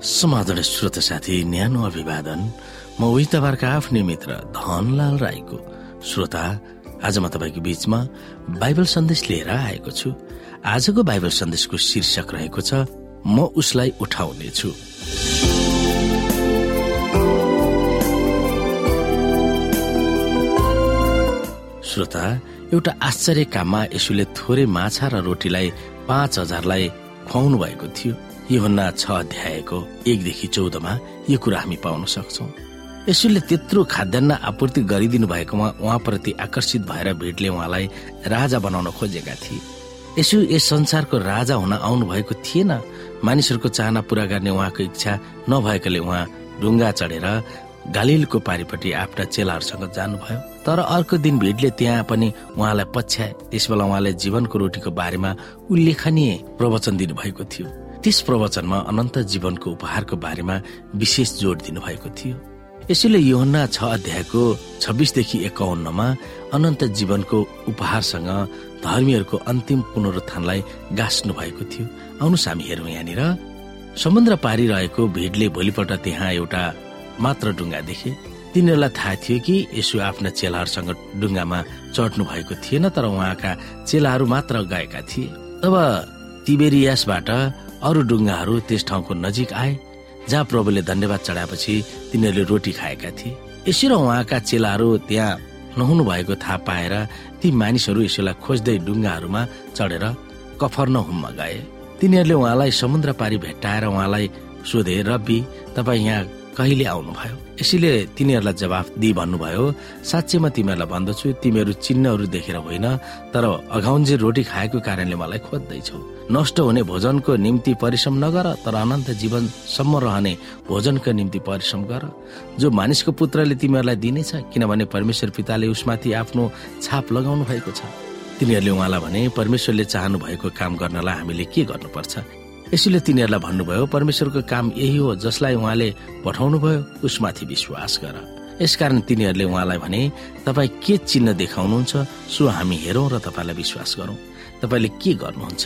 समाधान श्रोत साथी न्यानो अभिवादन। म उही तपाईँहरूका आफ्नै मित्र धनलाल राईको श्रोता। आज म तपाईँको बीचमा बाइबल सन्देश लिएर आएको छु। आजको बाइबल सन्देशको शीर्षक रहेको छ म उसलाई उठाउनेछु। श्रोता एउटा आश्चर्य काममा यसुले थोरै माछा र रोटीलाई पाँच हजारलाई खुवाउनु भएको थियो। योभन्दा छ अध्यायको एकदेखि चौधमा यो कुरा हामी पाउन सक्छौ। यसुले त्यत्रो खाद्यान्न आपूर्ति गरिदिनु भएकोमा उहाँप्रति आकर्षित भएर भिडले उहाँलाई राजा बनाउन खोजेका थिए। यसु यस संसारको राजा हुन आउनु भएको थिएन। मानिसहरूको चाहना पूरा गर्ने उहाँको इच्छा नभएकोले उहाँ ढुङ्गा चढेर गालिलको पारिपट्टि आफ्ना चेलाहरूसँग जानुभयो। तर अर्को दिन भिडले त्यहाँ पनि उहाँलाई पछ्याए। त्यसबेला उहाँले जीवनको रोटीको बारेमा उल्लेखनीय प्रवचन दिनुभएको थियो। त्यस प्रवचनमा अनन्त जीवनको उपहारको बारेमा विशेष जोड दिनुभएको थियो। यसैले योहन्ना छ अध्यायको छब्बिसदेखि एकाउन्नमा अनन्त जीवनको उपहारसँग धर्मीहरूको अन्तिम पुनरुत्थानलाई गाँस्नु भएको थियो। आउनुहोस् हामी हेरौँ यहाँनिर। समुद्र पारिरहेको भिडले भोलिपल्ट त्यहाँ एउटा मात्र डुङ्गा देखे। तिनीहरूलाई थाहा थियो कि यसो आफ्ना चेलाहरूसँग डुङ्गामा चढ्नु भएको थिएन तर उहाँका चेलाहरू मात्र गएका थिए। तब तिबेरियासबाट अरू डुङ्गाहरू त्यस ठाउँको नजिक आए जहाँ प्रभुले धन्यवाद चढाएपछि तिनीहरूले रोटी खाएका थिए। यसो उहाँका चेलाहरू त्यहाँ नहुनु भएको थाहा पाएर ती मानिसहरू यसोलाई खोज्दै डुङ्गाहरूमा चढेर कफर्न हुममा गए। तिनीहरूले उहाँलाई समुद्र पारी भेट्टाएर उहाँलाई सोधे रब्बी तपाईँ यहाँ कहिले आउनुभयो? यसैले तिनीहरूलाई जवाफ दिई भन्नुभयो साँच्चैमा तिमीहरूलाई भन्दछु तिमीहरू चिन्हहरू देखेर होइन तर अघाउन्जे रोटी खाएको कारणले मलाई खोज्दैछौ। नष्ट हुने भोजनको निम्ति परिश्रम नगर तर अनन्त जीवनसम्म रहने भोजनको निम्ति परिश्रम गर। जो मानिसको पुत्रले तिमीहरूलाई दिनेछ किनभने परमेश्वर पिताले उसमाथि आफ्नो छाप लगाउनु भएको छ। तिनीहरूले उहाँलाई भने परमेश्वरले चाहनु भएको काम गर्नलाई हामीले के गर्नुपर्छ? यसैले तिनीहरूलाई भन्नुभयो परमेश्वरको काम यही हो जसलाई उहाँले पठाउनु भयो उसमाथि विश्वास गर। यसकारण तिनीहरूले उहाँलाई भने तपाईँ के चिन्ह देखाउनुहुन्छ सो हामी हेरौँ र तपाईँलाई विश्वास गरौँ। तपाईँले के गर्नुहुन्छ?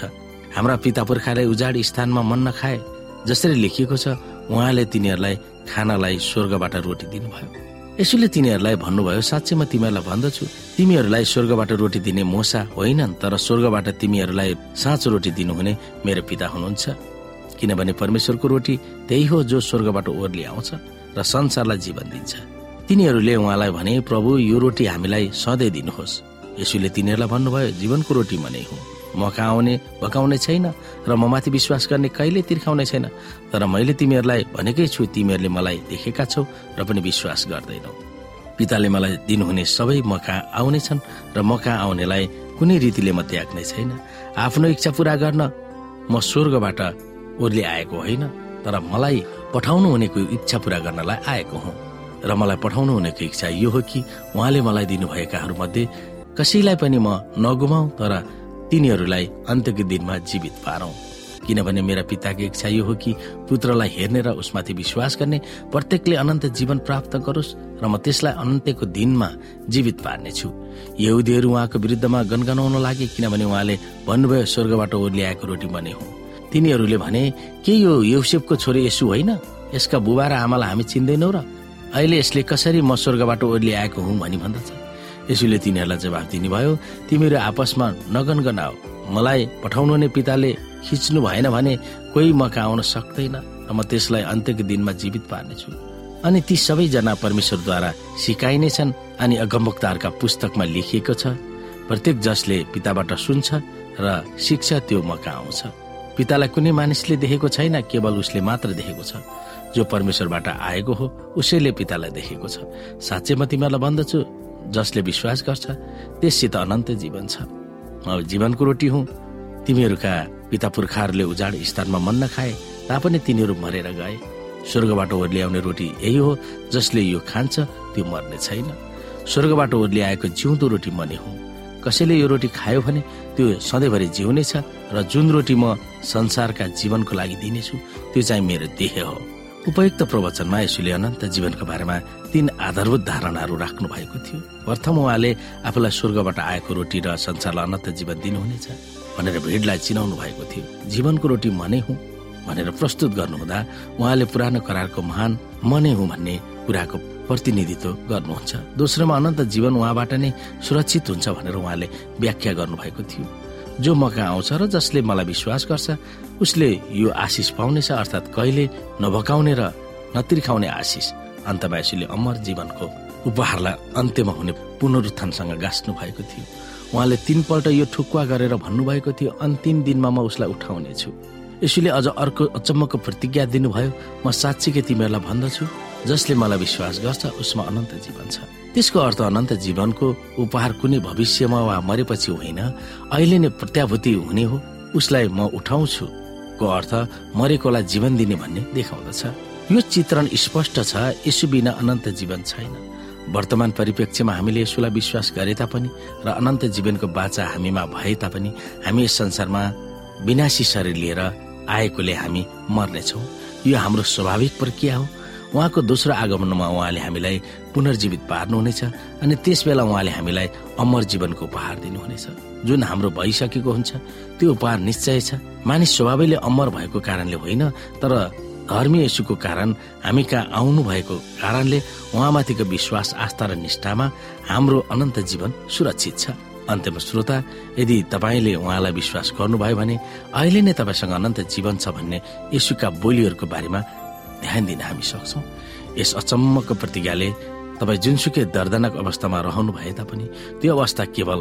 हाम्रा पिता पुर्खाले उजाड स्थानमा मन नखाए जसरी लेखिएको छ उहाँले तिनीहरूलाई खानालाई स्वर्गबाट रोटी दिनुभयो यसोले तिनीहरूलाई भन्नुभयो साँच्चैमा तिमीहरूलाई भन्दछु। तिमीहरूलाई स्वर्गबाट रोटी दिने मोसा होइनन् तर स्वर्गबाट तिमीहरूलाई साँचो रोटी दिनुहुने मेरो पिता हुनुहुन्छ। किनभने परमेश्वरको रोटी त्यही हो जो स्वर्गबाट ओर्ली आउँछ र संसारलाई जीवन दिन्छ। तिनीहरूले उहाँलाई भने प्रभु यो रोटी हामीलाई सधैँ दिनुहोस्। यसुले तिनीहरूलाई भन्नुभयो जीवनको रोटी म नै हुँ। म कहाँ आउने भकाउने छैन र म माथि विश्वास गर्ने कहिले तिर्खाउने छैन। तर मैले तिमीहरूलाई भनेकै छु तिमीहरूले मलाई देखेका छौ र पनि विश्वास गर्दैनौ। पिताले मलाई दिनुहुने सबै म कहाँ आउनेछन् र म कहाँ आउनेलाई कुनै रीतिले म त्याग्ने छैन। आफ्नो इच्छा पूरा गर्न म स्वर्गबाट ओर्ले आएको होइन तर मलाई पठाउनु हुनेको इच्छा पूरा गर्नलाई आएको हुँ। र मलाई पठाउनु हुनेको इच्छा यो हो कि उहाँले मलाई दिनुभएकाहरू मध्ये कसैलाई पनि म नगुमाऊ तर तिनीहरूलाई अन्त्यको दिनमा जीवित पारौं। किनभने मेरा पिताको इच्छा यो हो कि पुत्रलाई हेर्ने र उसमाथि विश्वास गर्ने प्रत्येकले अनन्त जीवन प्राप्त गरोस् र म त्यसलाई अनन्तको दिनमा जीवित पार्नेछु। यहुदीहरू उहाँको विरुद्धमा गनगनाउन लागे किनभने उहाँले भन्नुभयो स्वर्गबाट ओर्लिआएको रोटी बने हो। तिनीहरूले भने के यो यौसेफको छोरी यसु होइन? यसका बुबा र आमालाई हामी चिन्दैनौ र? अहिले यसले कसरी म स्वर्गबाट ओर्लिआएको हुँ भनी भन्दछ? यसुले तिनीहरूलाई जवाब दिनुभयो तिमीहरू आपसमा नगन गनाओ मलाई पठाउनु नै पिताले खिच्नु भएन भने कोही म आउन सक्दैन र म त्यसलाई अन्त्यको दिनमा जीवित पार्नेछु। अनि ती सबैजना परमेश्वरद्वारा सिकाइनेछन् अनि अगमभक्ताहरूका पुस्तकमा लेखिएको छ प्रत्येक जसले पिताबाट सुन्छ र शिक्ष त्यो म कहाँ आउँछ। पितालाई कुनै मानिसले देखेको छैन केवल उसले मात्र देखेको छ। जो परमेश्वरबाट आएको हो उसैले पितालाई देखेको छ। साँच्चै म तिमीहरूलाई भन्दछु जसले विश्वास गर्छ त्यससित अनन्त जीवन छ। म जीवनको रोटी हुँ। तिमीहरूका पिता पुर्खाहरूले उजाड स्थानमा मन नखाए तापनि तिनीहरू मरेर गए। स्वर्गबाट ओर्लिआउने रोटी यही हो जसले यो खान्छ त्यो मर्ने छैन। स्वर्गबाट ओर्लिआएको जिउँदो रोटी मने हुँ। कसैले यो रोटी खायो भने त्यो सधैँभरि जिउनेछ र जुन रोटी म संसारका जीवनको लागि दिनेछु त्यो चाहिँ मेरो देह हो। उपयुक्त प्रवचनमा यसुले अनन्त जीवनको बारेमा तीन आधारभूत धारणाहरू राख्नु भएको थियो। प्रथम उहाँले आफूलाई स्वर्गबाट आएको रोटी र संसारलाई अनन्त जीवन दिनुहुनेछ भनेर भिडलाई चिनाउनु भएको थियो। जीवनको रोटी मनै हुँ भनेर प्रस्तुत गर्नुहुँदा उहाँले पुरानो करारको महान म नै हुँ भन्ने कुराको प्रतिनिधित्व गर्नुहुन्छ। दोस्रोमा अनन्त जीवन उहाँबाट नै सुरक्षित हुन्छ भनेर उहाँले व्याख्या गर्नुभएको थियो। जो म कहाँ आउँछ र जसले मलाई विश्वास गर्छ उसले यो आशिष पाउनेछ अर्थात् कहिले नभकाउने र नतिर्खाउने आशिष। अन्तमा अमर जीवनको उपहारलाई अन्त्यमा हुने पुनरुत्थानसँग गाँच्नु भएको थियो। उहाँले तीनपल्ट यो ठुक्वा गरेर भन्नुभएको थियो अन्तिम दिनमा म उसलाई उठाउनेछु। यसुले अझ अर्को अचम्मको प्रतिज्ञा दिनुभयो म साँच्चीकै तिमीहरूलाई भन्दछु। जसले मलाई विश्वास गर्छ उसमा अनन्त जीवन छ। त्यसको अर्थ अनन्त जीवनको उपहार कुनै भविष्यमा वा मरेपछि होइन। अहिले नै प्रत्याभूति हुने हो। उसलाई म उठाउँछु को अर्थ मरेकोलाई जीवन दिने भन्ने देखाउँदछ। यो चित्रण स्पष्ट छ यसु बिना अनन्त जीवन छैन। वर्तमान परिप्रेक्ष्यमा हामीले यसुलाई विश्वास गरे तापनि र अनन्त जीवनको बाचा हामीमा भए तापनि हामी यस संसारमा विनाशी शरीर लिएर आएकोले हामी मर्नेछौँ। यो हाम्रो स्वाभाविक प्रक्रिया हो। उहाँको दोस्रो आगमनमा उहाँले हामीलाई पुनर्जीवित पार्नुहुनेछ अनि त्यस बेला उहाँले हामीलाई अमर जीवनको उपहार दिनुहुनेछ। जुन हाम्रो भइसकेको हुन्छ त्यो उपहार निश्चय छ। मानिस स्वभावैले अमर भएको कारणले होइन तर धर्मी यसुको कारण हामी कहाँ आउनु भएको कारणले उहाँमाथिको विश्वास आस्था र निष्ठामा हाम्रो अनन्त जीवन सुरक्षित छ। अन्त्यमा श्रोता यदि तपाईँले उहाँलाई विश्वास गर्नुभयो भने अहिले नै तपाईँसँग अनन्त जीवन छ भन्ने यसुका बोलीहरूको बारेमा ध्यान दिन हामी सक्छौ। यस अचम्मको प्रतिज्ञाले तपाईँ जुनसुकै दर्दनाक अवस्थामा रहनु भए तापनि त्यो अवस्था केवल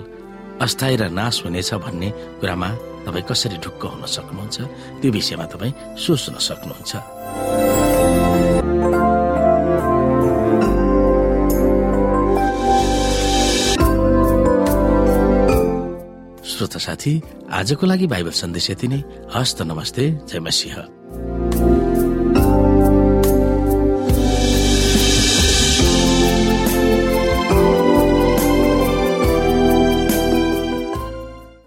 अस्थायी र नाश हुनेछ भन्ने कुरामा तपाईँ कसरी ढुक्क हुन सक्नुहुन्छ त्यो विषयमा तपाईँ सोच्न सक्नुहुन्छ। श्रोता साथी आजको लागि बाइबल सन्देश यति नै। हस्त नमस्ते जय मसिंह।